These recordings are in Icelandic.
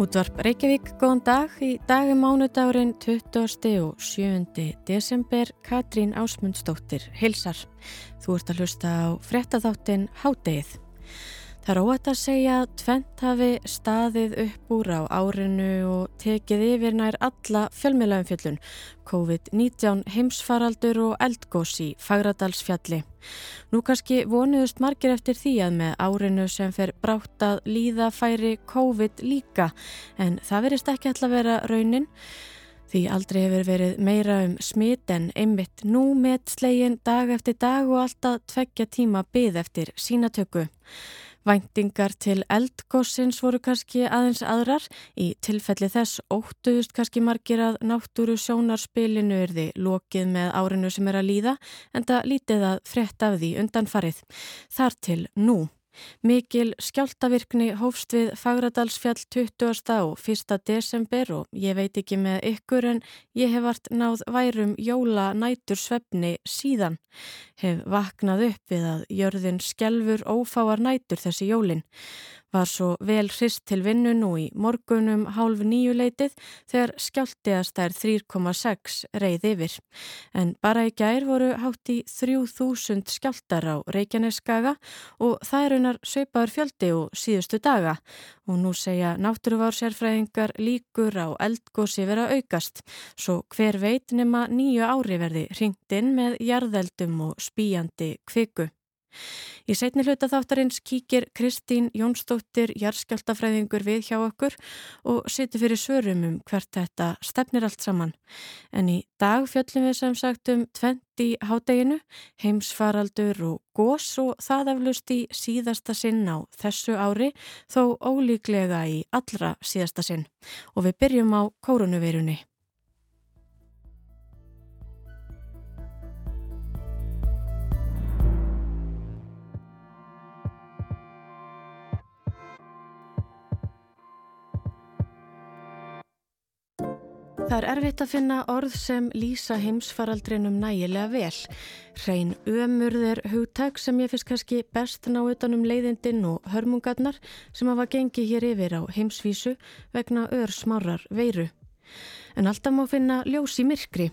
Útvarp Reykjavík, góðan dag. Í dag er mánudagurinn 20. og 7. desember. Katrín Ásmundsdóttir hilsar. Þú ert að hlusta á frettatháttin Hádegið. Það er óætt að segja að tvent hafi staðið upp úr á árinu og tekið yfir nær alla fjölmiðlaumfjöllun, COVID-19 heimsfaraldur og eldgós í Fagradalsfjalli. Nú kannski vonuðust margir eftir því að með árinu sem fer brátt að líða færi COVID líka, en það verist ekki alltaf vera raunin. Því aldrei hefur verið meira um smit en einmitt nú með slegin dag eftir dag og alltaf tveggja tíma byð eftir sínatöku. Væntingar til eldgossins voru kannski aðeins aðrar. Í tilfelli þess óttuðust kannski margir að náttúru sjónarspilinu er því lokið með árinu sem er að líða en það lítið að frett af því undanfarið. Þar til nú. Mikil skjáltavirkni hófst við Fagradalsfjall 20. og 1. desember og ég veit ekki með ykkur en ég hef vart náð værum jóla nætur svefni síðan. Hef vaknað upp við að jörðin skjelfur ófáar nætur þessi jólinn. Var svo vel hrist til vinnu nú í morgunum hálf nýju leitið þegar skjáltiðast þær 3,6 reið yfir. En bara í gær voru hátt í 3000 skjáltar á Reykjaneskaga og það er unar söipaður fjöldi og síðustu daga. Og nú segja náttúruvársérfræðingar líkur á eldgósi vera aukast. Svo hver veit nema nýju ári verði ringt inn með jarðeldum og spíjandi kviku. Í setni hluta þáttarins kíkir Kristín Jónsdóttir jarðskjáltafræðingur við hjá okkur og situr fyrir svörum um hvert þetta stefnir allt saman. En í dag fjöllum við sem sagt um tvent í hádeginu, heimsfaraldur og gós og það aflust í síðasta sinn á þessu ári þó ólíklega í allra síðasta sinn. Og við byrjum á koronavirunni. Það er erfitt að finna orð sem lýsa heimsfaraldrinum nægilega vel. Hrein ömurðir hugtak sem ég finnst kannski best ná utanum leiðindinn og hörmungarnar sem hafa gengið hér yfir á heimsvísu vegna ör smárar veiru. En alltaf má finna ljós í myrkri.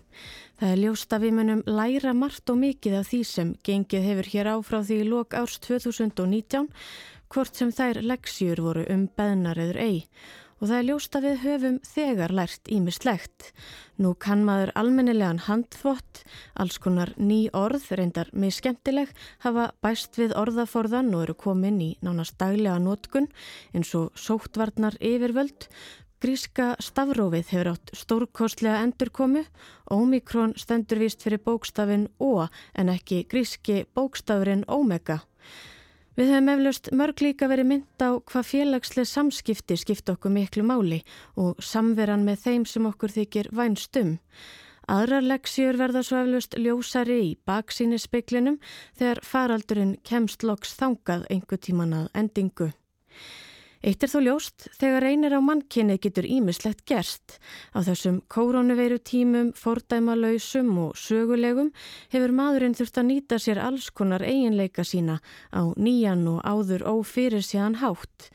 Það er ljóst að við munum læra margt og mikið af því sem gengið hefur hér á frá því lok árs 2019, hvort sem þær leksjur voru um beðnar eður eigi og það er ljóst að við höfum þegar lært ímislegt. Nú kann maður almennilegan handfott, alls konar ný orð, reyndar með skemmtileg, hafa bæst við orðaforðan og eru komin í nánast daglega nótkun eins og sóttvarnar yfirvöld. Gríska stafrófið hefur átt stórkostlega endurkomu, Ómikrón stendur vist fyrir bókstafin Ó en ekki gríski bókstafurinn Omega. Við höfum eflaust mörg líka verið mynd á hvað félagslega samskipti skipta okkur miklu máli og samveran með þeim sem okkur þykir vænstum. Aðrar leksjur verða svo eflaust ljósari í baksíni speiklinum þegar faraldurinn kemst loks þangað einhver tíman að endingu. Eitt er þó ljóst, þegar reynir á mannkynnið getur ímislegt gerst. Á þessum kórónuveiru tímum, fordæmalauðsum og sögulegum hefur maðurinn þurft að nýta sér alls konar eiginleika sína á nýjan og áður ófyrir síðan hátt.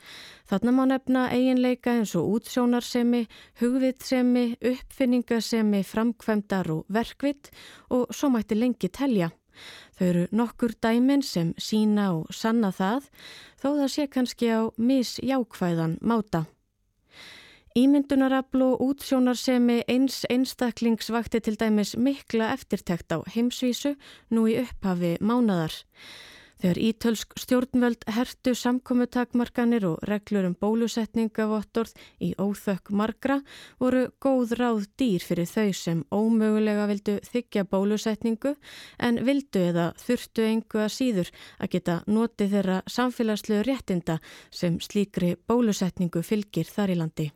Þarna má nefna eiginleika eins og útsjónarsemi, hugvitsemi, uppfinningasemi, framkvæmdar og verkvitt og svo mætti lengi telja. Þau eru nokkur dæmin sem sína og sanna það þó það sé kannski á misjákvæðan máta. Ímyndunarabl og útsjónarsemi eins einstaklingsvakti til dæmis mikla eftirtekt á heimsvísu nú í upphafi mánadar. Þegar ítölsk stjórnvöld hertu samkomutakmarkanir og reglur um bólusetningavottorð í óþökk margra voru góð ráð dýr fyrir þau sem ómögulega vildu þykja bólusetningu en vildu eða þurftu engu að síður að geta notið þeirra samfélagslegu réttinda sem slíkri bólusetningu fylgir þar í landi.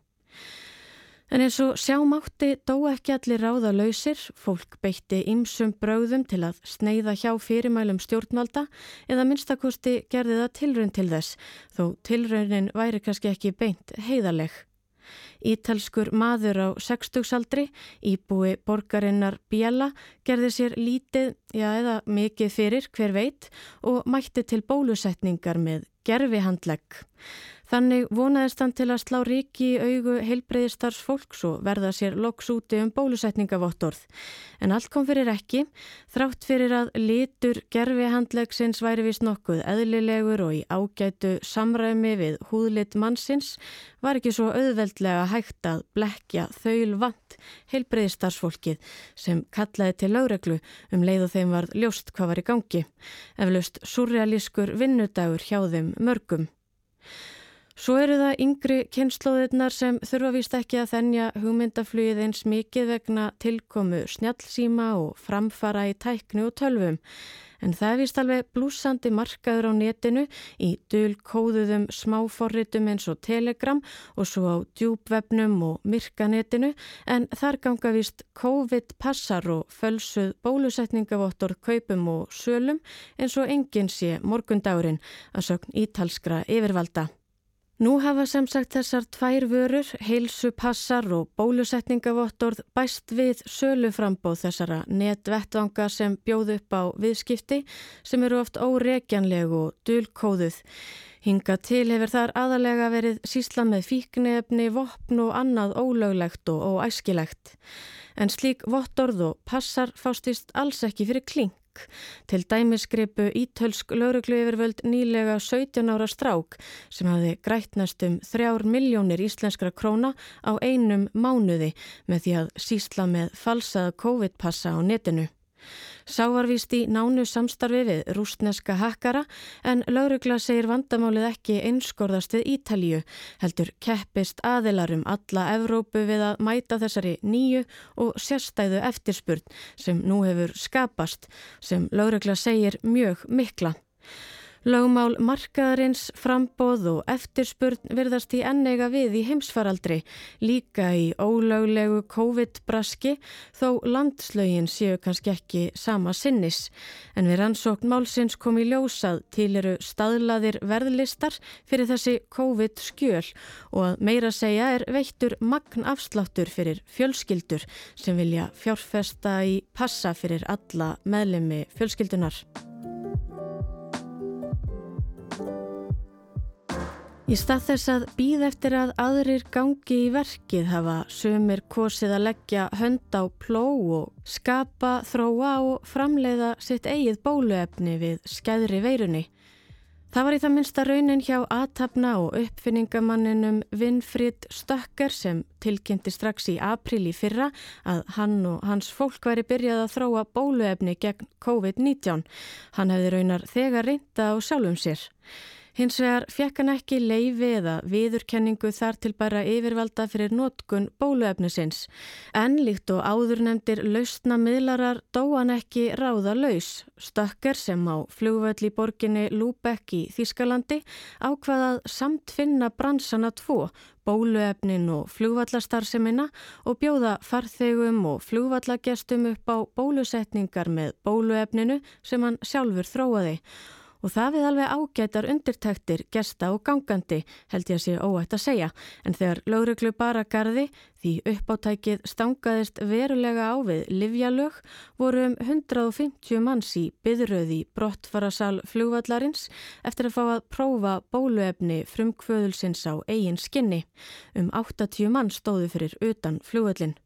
En eins og sjámátti dó ekki allir ráða lausir, fólk beitti ymsum brauðum til að sneiða hjá fyrirmælum stjórnvalda eða minnstakosti gerði það tilraun til þess, þó tilraunin væri kannski ekki beint heiðaleg. Ítalskur maður á 60-saldri, íbúi borgarinnar Bjella, gerði sér lítið, já eða mikið fyrir hver veit og mætti til bólusetningar með gerfi handlegg. Þannig vonaðist hann til að slá ríki í augu heilbreyðistars fólks og verða sér loks úti um bólusetningavottorð. En allt kom fyrir ekki, þrátt fyrir að litur gerfi handlegsins væri vist nokkuð eðlilegur og í ágætu samræmi við húðlit mannsins var ekki svo auðveldlega hægt að blekja þaul vant heilbreyðistarsfólkið sem kallaði til lögreglu um leið og þeim var ljóst hvað var í gangi. Eflaust surrealískur vinnudagur hjá þeim mörgum. Svo eru það yngri kynnslóðirnar sem þurfa vist ekki að þennja hugmyndaflugið eins mikið vegna tilkomu snjallsíma og framfara í tæknu og tölvum. En það er vist alveg blúsandi markaður á netinu í dölkóðuðum smáforritum eins og Telegram og svo á djúbvefnum og myrkanetinu en þar ganga vist COVID-passar og fölsuð bólusetningavottor kaupum og sölum eins og enginn sé morgundagurinn að sögn ítalskra yfirvalda. Nú hafa sem sagt þessar tvær vörur, heilsu passar og bólusetningavottorð bæst við söluframbóð þessara netvettvanga sem bjóð upp á viðskipti sem eru oft óregjanleg og dulkóðuð. Hinga til hefur þar aðalega verið sísla með fíknefni, vopn og annað ólöglegt og óæskilegt. En slík vottorð og passar fástist alls ekki fyrir kling. Til dæmiskripu ítölsk lauruglu yfirvöld nýlega 17 ára strák sem hafi grætt næstum þrjár miljónir íslenskra króna á einum mánuði með því að sísla með falsað COVID-passa á netinu. Sá var vist í nánu samstarfi við rústneska hakkara en laurugla segir vandamálið ekki einskorðast við Ítalju, heldur keppist aðilarum alla Evrópu við að mæta þessari nýju og sérstæðu eftirspurn sem nú hefur skapast, sem laurugla segir mjög mikla. Lögmál markaðarins, frambóð og eftirspurn virðast í ennega við í heimsfaraldri, líka í ólöglegu COVID-braski þó landslögin séu kannski ekki sama sinnis. En við rannsókn málsins kom í ljósað til eru staðlaðir verðlistar fyrir þessi COVID-skjöl og að meira segja er veittur magn afsláttur fyrir fjölskyldur sem vilja fjárfesta í passa fyrir alla meðlemi fjölskyldunar. Í stað þess að býð eftir að aðrir gangi í verkið hafa sömur kosið að leggja hönd á pló og skapa, þróa og framleiða sitt eigið bóluefni við skæðri veirunni. Það var í það minsta raunin hjá aðtapna og uppfinningamanninum Winfried Stöcker sem tilkynnti strax í april í fyrra að hann og hans fólk væri byrjað að þróa bóluefni gegn COVID-19. Hann hefði raunar þegar reynda á sjálfum sér. Hins vegar fekk hann ekki leifi eða viðurkenningu þar til bara yfirvalda fyrir nótkun bóluefnisins. En líkt og áður nefndir lausna miðlarar dó hann ekki ráða laus. Stökker sem á flugvöll í borginni Lúbekk í Þískalandi ákvaðað samt finna bransana tvo, bóluefnin og flugvallastarsemina og bjóða farþegum og flugvallagestum upp á bólusetningar með bóluefninu sem hann sjálfur þróaði og það við alveg ágætar undirtæktir gesta og gangandi held ég að sé óætt að segja en þegar lögreglu bara gardi því uppáttækið stangaðist verulega á við livjalög voru um 150 manns í byðröði brottfarasal flugvallarins eftir að fá að prófa bóluefni frumkvöðulsins á eigin skinni. Um 80 mann stóðu fyrir utan flugvallin.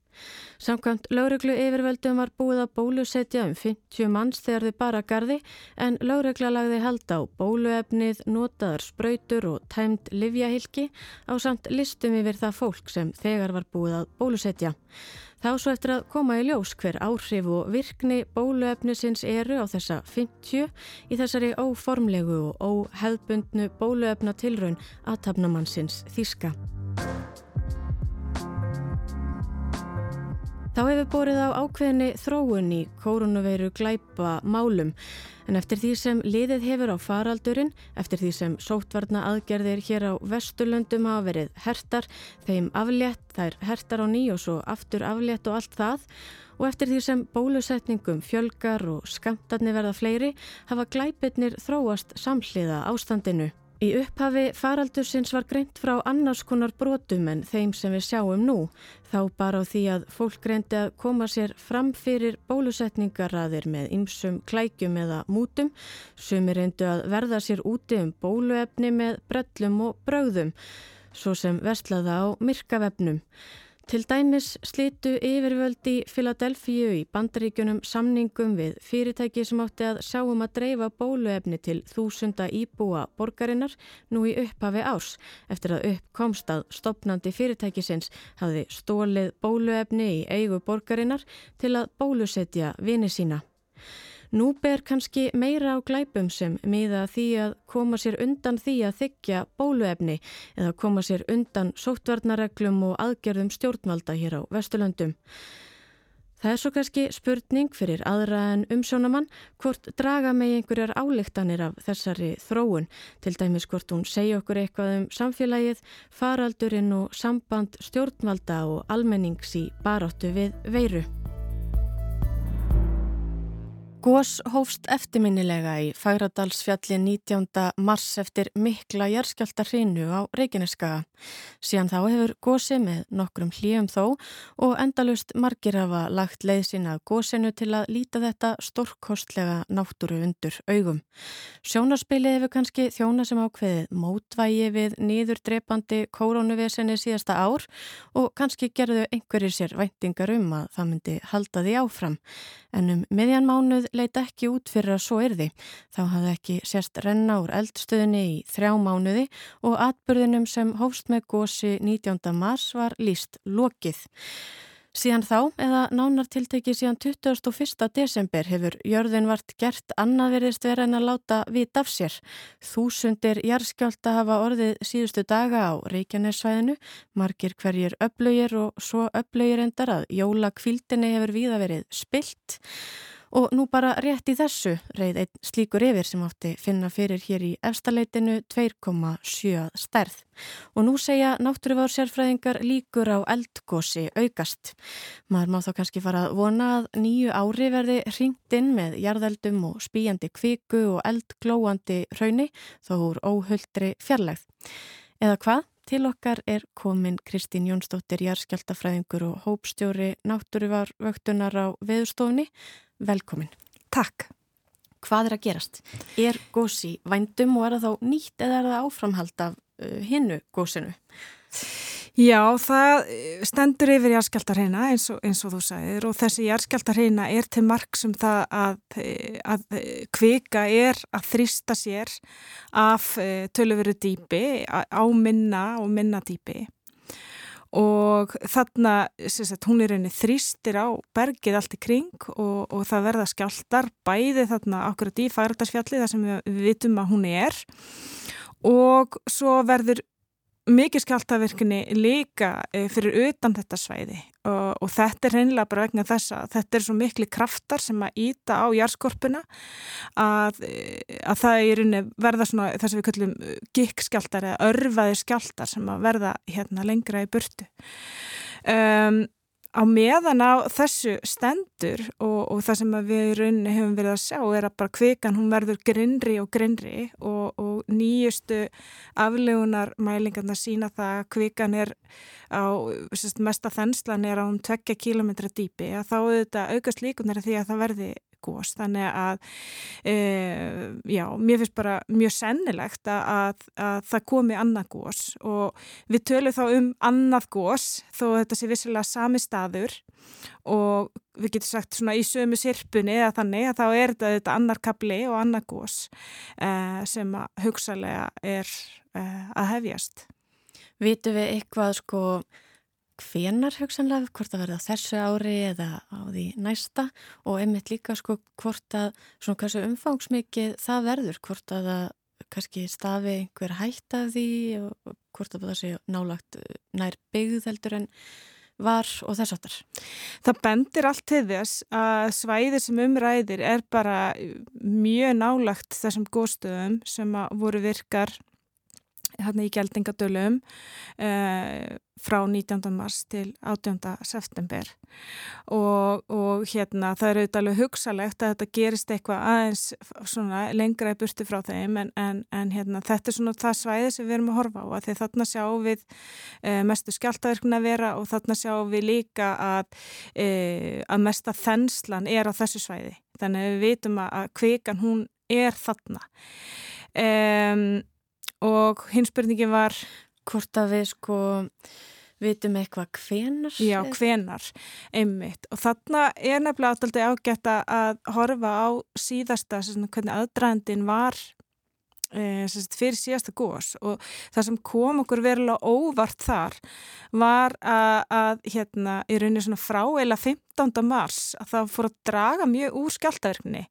Samkvæmt lauruglu yfirveldum var búið að bólusetja um 50 manns þegar þið bara gardi en laurugla lagði held á bóluefnið, notaðar spröytur og tæmt livjahilki á samt listum yfir það fólk sem þegar var búið að bólusetja. Þá svo eftir að koma í ljós hver áhrif og virkni bóluefnisins eru á þessa 50 í þessari óformlegu og óheðbundnu bóluefna tilraun aðtapnamannsins Þíska. Þá hefur borið á ákveðinni þróun í koronaveiru glæpa málum en eftir því sem liðið hefur á faraldurinn, eftir því sem sótvarna aðgerðir hér á Vesturlöndum hafa verið hertar, þeim aflétt, þær hertar á ný og svo aftur aflétt og allt það og eftir því sem bólusetningum fjölgar og skamtarnir verða fleiri hafa glæpirnir þróast samhliða ástandinu. Í upphafi faraldursins var greint frá annars konar brotum en þeim sem við sjáum nú. Þá bara á því að fólk reyndi að koma sér fram fyrir bólusetningaraðir með ymsum klækjum eða mútum. Sumi reyndu að verða sér úti um bóluefni með brellum og bröðum, svo sem verslaða á myrkavefnum. Til dæmis slitu yfirvöld í Filadelfíu í bandaríkunum samningum við fyrirtæki sem átti að sjáum að dreifa bóluefni til þúsunda íbúa borgarinnar nú í upphafi ás eftir að uppkomst að stopnandi fyrirtækisins hafi stólið bóluefni í eigu borgarinnar til að bólusetja vini sína. Nú ber kannski meira á glæpum sem miða því að koma sér undan því að þykja bóluefni eða koma sér undan sóttvarnareglum og aðgerðum stjórnvalda hér á Vesturlöndum. Það er svo kannski spurning fyrir aðra en umsjónamann hvort draga með einhverjar álíktanir af þessari þróun, til dæmis hvort hún segja okkur eitthvað um samfélagið, faraldurinn og samband stjórnvalda og almennings í baráttu við veiru. Gós hófst eftirminnilega í Fagradalsfjalli 19. mars eftir mikla jærskjálta hrinu á Reykjaneskaga. Síðan þá hefur gósi með nokkrum hlýjum þó og endalust margir hafa lagt leið sína gósinu til að líta þetta stórkostlega náttúru undur augum. Sjónarspilið hefur kannski þjóna sem ákveðið mótvægi við nýður drepandi kórónuvesenni síðasta ár og kannski gerðu einhverjir sér væntingar um að það myndi halda því áfram. En um miðjan mánuð leit ekki út fyrir að svo erði. Þá hafði ekki sérst renna úr eldstöðinni í þrjá mánuði og atbyrðinum sem hófst með gósi 19. mars var líst lokið. Síðan þá, eða nánar tiltekið síðan 21. desember hefur jörðin vart gert annaðverðist vera en að láta vit af sér. Þúsundir jarðskjálta hafa orðið síðustu daga á Reykjanesvæðinu, margir hverjir öflugir og svo öflugir endar að jóla kvildinni hefur víða verið spilt. Og nú bara rétt í þessu reyð einn slíkur yfir sem átti finna fyrir hér í efstaleitinu 2,7 stærð. Og nú segja náttúruvár sérfræðingar líkur á eldgósi aukast. Maður má þá kannski fara að vona að nýju ári verði ringt inn með jarðeldum og spíjandi kviku og eldglóandi rauni þó úr óhuldri fjarlægð. Eða hvað? Til okkar er komin Kristín Jónsdóttir, jarðskjaldafræðingur og hópstjóri náttúruvárvöktunar á veðustofni. Velkomin. Takk. Hvað er að gerast? Er gósi vændum og er það þá nýtt eða er það áframhald af uh, hinnu gósinu? Já, það uh, stendur yfir járskjáltarheina eins, eins og þú sagðir og þessi járskjáltarheina er til marg sem það að, að kvika er að þrista sér af tölurveru dýpi á minna og minna dýpi. Og þarna, sagt, hún er einni þrýstir á bergið allt í kring og, og það verða skjáltar bæði þarna okkur í færaldarsfjalli þar sem við vitum að hún er og svo verður mikið skjáltaverkinni líka eh, fyrir utan þetta svæði og, og þetta er reynilega bara vegna þess að þetta er svo miklu kraftar sem að íta á járskorpuna að, eh, að það er verða svona þess að við kallum eh, gikk-skjáltar eða örfaði skjáltar sem að verða hérna lengra í burtu. Um, á meðan á þessu stendur og, og það sem við í rauninni hefum verið að sjá er að bara kvikan hún verður grinnri og grinnri og, og nýjustu aflegunar mælingarna sína það að kvikan er á sérst, mesta þenslan er á um 2 km dýpi að þá auðvitað aukast líkunar því að það verði gós þannig að e, já, mér finnst bara mjög sennilegt að, að, að það komi annað gós og við tölum þá um annað gós þó þetta sé vissilega sami staður. Og við getum sagt svona í sömu sirpunni eða þannig að þá er þetta, þetta annar kabli og annar gós e, sem hugsalega er e, að hefjast. Vitu við eitthvað sko hvenar hugsanlega, hvort að verða þessu ári eða á því næsta og einmitt líka sko hvort að svona hversu umfangsmikið það verður, hvort að það kannski stafi einhver hætt af því og hvort að það sé nálagt eh, nær byggð heldur en var og þess aftar. Það bendir allt til þess að svæðir sem umræðir er bara mjög nálagt þessum góðstöðum sem voru virkar hérna í Geldingadölum uh, frá 19. mars til 18. september og, og hérna það er auðvitað alveg hugsalegt að þetta gerist eitthvað aðeins svona lengra í burti frá þeim en, en, en hérna þetta er svona það svæði sem við erum að horfa á að því þarna sjáum við uh, mestu skjáltaverkuna vera og þarna sjáum við líka að, uh, að mesta þenslan er á þessu svæði þannig að við vitum að, að kvikan hún er þarna um og hins spurningi var? Hvort að við sko vitum eitthvað hvenar Já, hvenar, einmitt. Og þarna er nefnilega átaldi ágætt að horfa á síðasta hvernig aðdraðandin var e, fyrir síðasta gós og það sem kom okkur verulega óvart þar var að, að hérna, í rauninni svona frá eila 15. mars að það fór að draga mjög úr skjáltaverkni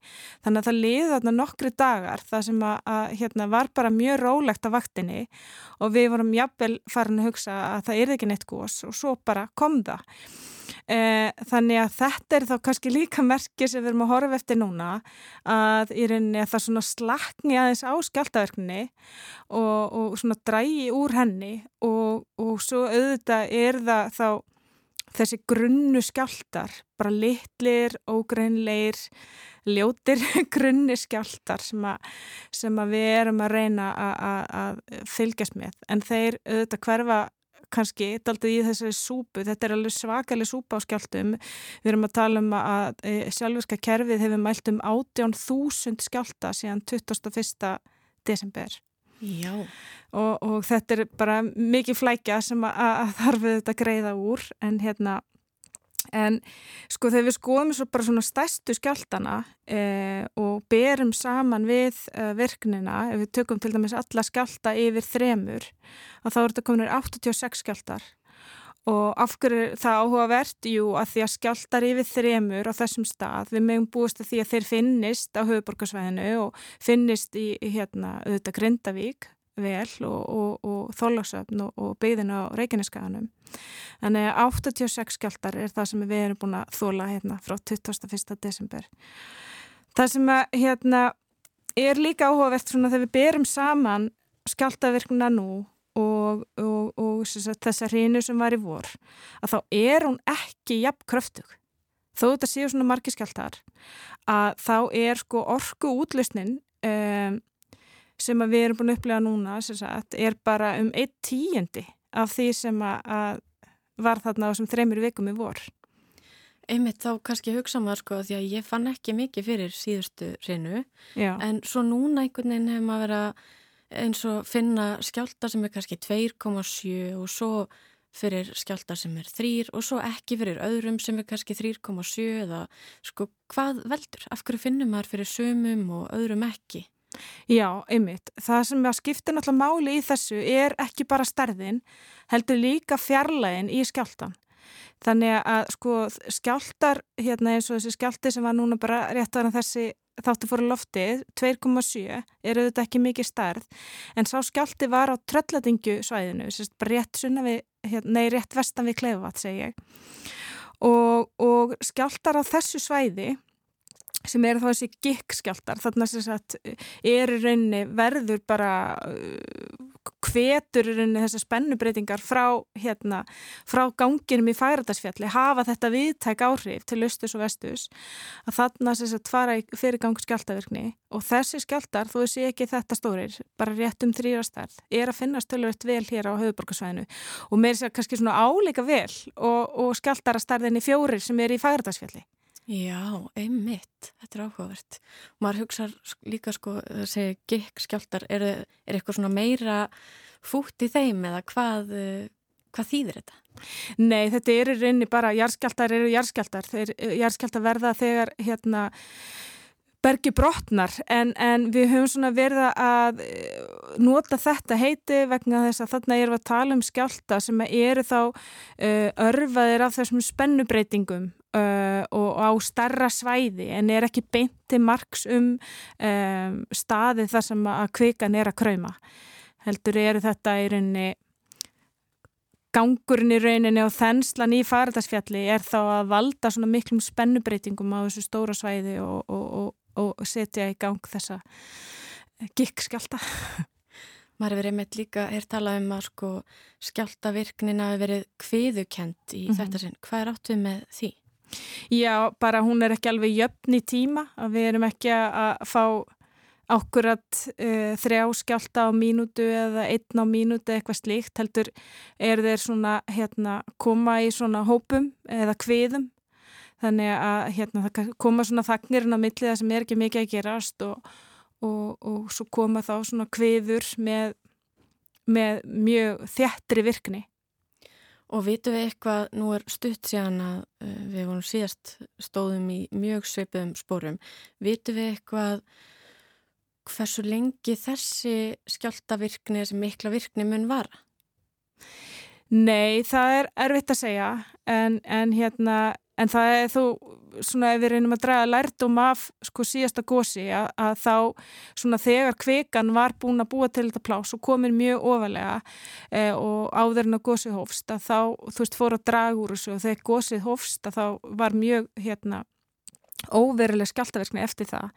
þannig að það liði þarna nokkri dagar það sem að, að hérna, var bara mjög rólegt af vaktinni og við vorum jafnvel farin að hugsa að það er ekki neitt gós og svo bara kom það þannig að þetta er þá kannski líka merkir sem við erum að horfa eftir núna að í rauninni að það svona slakni aðeins á skjáltaverkninni og, og svona drægi úr henni og, og svo auðvitað er það þá þessi grunnu skjáltar, bara litlir, ógreinleir, ljótir grunni skjáltar sem, a, sem að við erum að reyna að fylgjast með. En þeir auðvitað hverfa kannski daldið í þessari súpu, þetta er alveg svakalig súpa á skjáltum, við erum að tala um að e, sjálfurska kerfið hefur mælt um 18.000 skjálta síðan 21. desember. Og, og þetta er bara mikið flækja sem að, að þarf þetta greiða úr. En hérna En sko þegar við skoðum svo bara svona stæstu skjáltana eh, og berum saman við eh, virknina, ef við tökum til dæmis alla skjálta yfir þremur, að þá er þetta kominir 86 skjáltar og af hverju það áhugavert? Jú, að því að skjáltar yfir þremur á þessum stað, við mögum búist að því að þeir finnist á höfuborgarsvæðinu og finnist í hérna, auðvitað Grindavík vel og, og, og og, og byggðin á Reykjaneskaganum. Þannig að 86 skjáltar er það sem við erum búin að þóla hérna frá 21. desember. Það sem að, hérna, er líka áhugavert svona þegar við berum saman skjáltavirkuna nú og þessa hrínu sem var í vor, að þá er hún ekki jafn kröftug. Þó þetta séu svona margi skjáltar að þá er sko orku útlustnin um, sem við erum búin að upplega núna sagt, er bara um eitt tíundi af því sem að var þarna á sem þreymir vikum í vor. Einmitt þá kannski hugsa maður sko því að ég fann ekki mikið fyrir síðustu reynu en svo núna einhvern veginn hefur maður verið að eins og finna skjálta sem er kannski 2,7 og svo fyrir skjálta sem er 3 og svo ekki fyrir öðrum sem er kannski 3,7 eða sko hvað veldur? Af hverju finnum maður fyrir sömum og öðrum ekki? Já, einmitt. Það sem að skipta náttúrulega máli í þessu er ekki bara stærðin, heldur líka fjarlægin í skjáltan. Þannig að sko skjáltar, hérna eins og þessi skjálti sem var núna bara rétt að þessi þáttu fóru loftið, 2,7, eru þetta ekki mikið stærð, en sá skjálti var á tröllatingju svæðinu, sérst bara rétt sunna við, hérna, nei rétt vestan við Kleifavat segi ég. Og, og skjáltar á þessu svæði sem eru þá þessi gikkskjáltar þarna sem sagt er í rauninni verður bara hvetur uh, í rauninni þessar spennubreitingar frá hérna, frá ganginum í færatasfjalli hafa þetta viðtæk áhrif til austus og vestus að þarna sem sagt fara í fyrirgang skjáltavirkni og þessi skjáltar, þú sé ekki þetta stórir, bara rétt um þrýrastarð er að finnast tölvöld vel hér á höfuborgarsvæðinu og með þess að kannski svona áleika vel og, og skjáltarastarðinni fjórir sem er í færatasfjalli Já, einmitt, þetta er áhugavert. Maður hugsa líka sko, þessi gikk skjáltar, er, er eitthvað svona meira fútt í þeim eða hvað, hvað þýðir þetta? Nei, þetta eru reyni bara, jarðskjáltar eru jarðskjáltar, jarðskjáltar verða þegar hérna bergi brotnar en, en við höfum svona verið að eh, nota þetta heiti vegna þess að þarna erum við að tala um skjálta sem eru þá uh, örfaðir af þessum spennubreitingum uh, og á starra svæði en er ekki beinti margs um, um staðið þar sem að kvikan er að krauma. Heldur eru þetta í rauninni gangurinn í rauninni og þenslan í fardagsfjalli er þá að valda svona miklum spennubreitingum á þessu stóra svæði og, og, og og setja í gang þessa gikkskjálta. Maður hefur einmitt líka, er talað um að sko skjáltavirknina hefur verið kviðukent í mm -hmm. þetta sinn. Hvað er áttuð með því? Já, bara hún er ekki alveg jöfn í tíma að við erum ekki að fá ákkurat uh, þrjá skjálta á mínútu eða einn á mínútu eitthvað slíkt heldur er þeir svona hérna koma í svona hópum eða kviðum þannig að hérna það koma svona þagnirinn á millið sem er ekki mikið að gerast og og, og svo koma þá svona kviður með, með mjög þjættri virkni. Og vitum við eitthvað, nú er stutt síðan að uh, við vorum síðast stóðum í mjög sveipum spórum, vitum við eitthvað hversu lengi þessi skjáltavirkni, þessi mikla virkni mun vara? Nei, það er erfitt að segja en, en hérna En það er þú, svona ef við reynum að draga lærdum af sko síðasta gósi að, að þá svona þegar kvekan var búin að búa til þetta plás og komin mjög ofalega eh, og áður en að gósið hófst að þá, þú veist, fór að draga úr þessu og þegar gósið hófst að þá var mjög hérna óveruleg skjáltaverkni eftir það.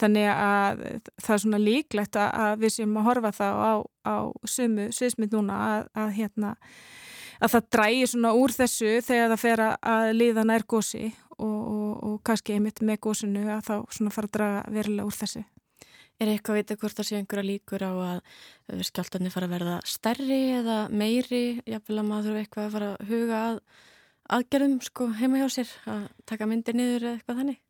Þannig að það er svona líklegt að við séum að horfa það á, á sumu sviðsmynd núna að, að hérna að það drægir svona úr þessu þegar það fer að liða nær gósi og, og, og kannski einmitt með gósinu að þá svona fara að draga verulega úr þessu. Er eitthvað að vita hvort það sé einhverja líkur á að uh, skjáltarnir fara að verða stærri eða meiri? Jáfnvel að maður þurfa eitthvað að fara að huga að aðgerðum sko heima hjá sér að taka myndir niður eða eitthvað þannig?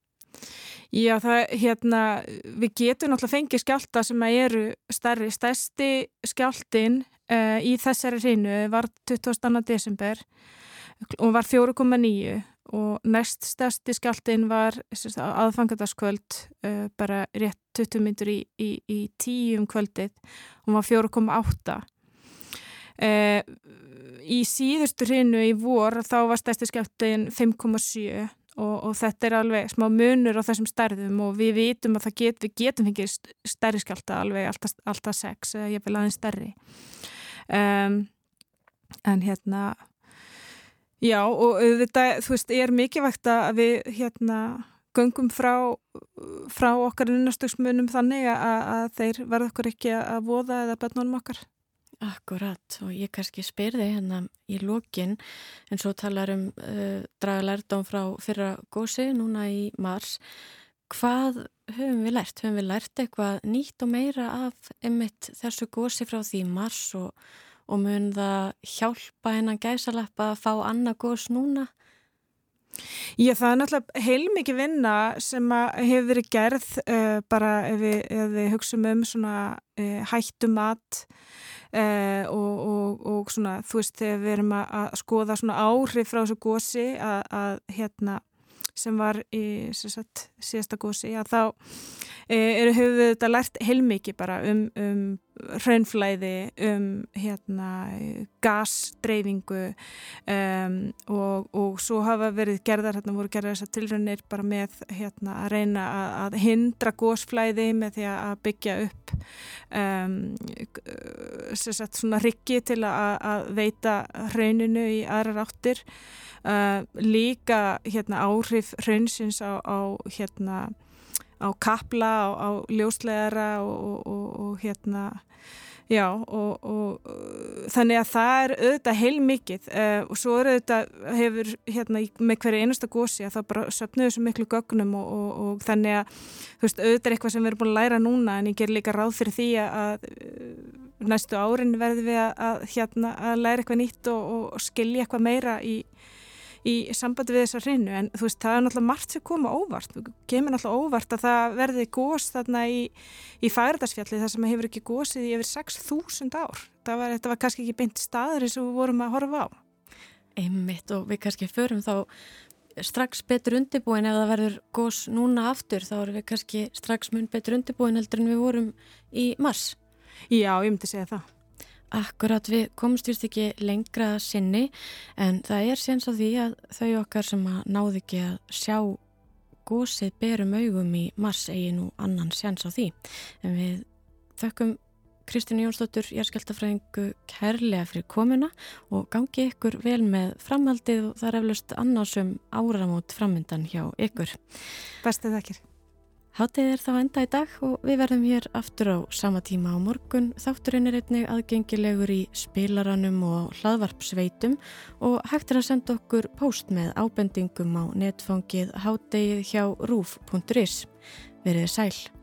Já, það, hérna, við getum náttúrulega fengið skjálta sem eru stærri. Stærsti skjáltin uh, í þessari hreinu var 22. desember og var 4,9 og næst stærsti skjáltin var aðfangadagskvöld uh, bara rétt 20 myndur í, í, í tíum kvöldið. Og var 4,8 uh, í síðustu hreinu í vor þá var stærsti skjáltin 5,7 Og, og þetta er alveg smá munur á þessum stærðum og við vitum að get, við getum fengið stærri skjálta alveg alltaf, alltaf sex eða ég vil aðeins stærri. Um, en hérna já og þetta þú veist er mikilvægt að við hérna göngum frá, frá okkar innastöksmunum þannig að, að þeir verða okkur ekki að voða eða bennunum okkar Akkurat og ég kannski spyrði hérna í lókin en svo talar um uh, draga lærdom frá fyrra gósi núna í mars. Hvað höfum við lært? Höfum við lært eitthvað nýtt og meira af einmitt þessu gósi frá því mars og, og mun það hjálpa hennan gæsalappa að fá annað gós núna? Já, það er náttúrulega heilmikið vinna sem hefur verið gerð uh, bara ef við, við hugsaum um svona uh, hættu mat uh, og, og, og svona þú veist þegar við erum að, að skoða svona áhrif frá þessu gósi að, að hérna sem var í sagt, síðasta gósi að þá eru hefur við þetta lært heilmikið bara um, um hraunflæði, um hérna, gasdreyfingu um, og, og svo hafa verið gerðar, hérna voru gerðar þessar tilrönnir bara með hérna að reyna að, að hindra gósflæði með því að byggja upp um, sagt, svona rikki til að, að veita hrauninu í aðrar áttir. Uh, líka hérna áhrif hraunsins á, á hérna á kapla, á, á ljósleðara og, og, og hérna já og, og þannig að það er auðvitað heilmikið uh, og svo er auðvitað hefur hérna með hverju einasta gósi að það bara söpnuðu svo miklu gögnum og þannig að veist auðvitað er eitthvað sem við erum búin að læra núna en ég ger líka ráð fyrir því að næstu árin verður við að, að hérna að læra eitthvað nýtt og skilja eitthvað meira í í sambandi við þessar hreinu en þú veist það er náttúrulega margt sem koma óvart. Þú kemur náttúrulega óvart að það verði gós þarna í, í færdagsfjalli þar sem hefur ekki gósið í yfir 6.000 ár. Var, þetta var kannski ekki beint staður eins og við vorum að horfa á. Einmitt og við kannski förum þá strax betur undirbúin ef það verður gós núna aftur þá erum við kannski strax mun betur undirbúin heldur en við vorum í mars. Já, ég myndi segja það Akkurat við komumst vist ekki lengra sinni en það er séns á því að þau okkar sem að náðu ekki að sjá gósið berum augum í mars eigi nú annan séns á því. En við þökkum Kristínu Jónsdóttur, jærskeltafræðingu kærlega fyrir komuna og gangi ykkur vel með framhaldið og það er eflust annarsum áramót framöndan hjá ykkur. Bestið þakkir. Hátið er þá enda í dag og við verðum hér aftur á sama tíma á morgun. Þátturinn er einnig aðgengilegur í spilaranum og hlaðvarpsveitum og hægt er að senda okkur post með ábendingum á netfangið hátið hjá rúf.is. Verðið sæl.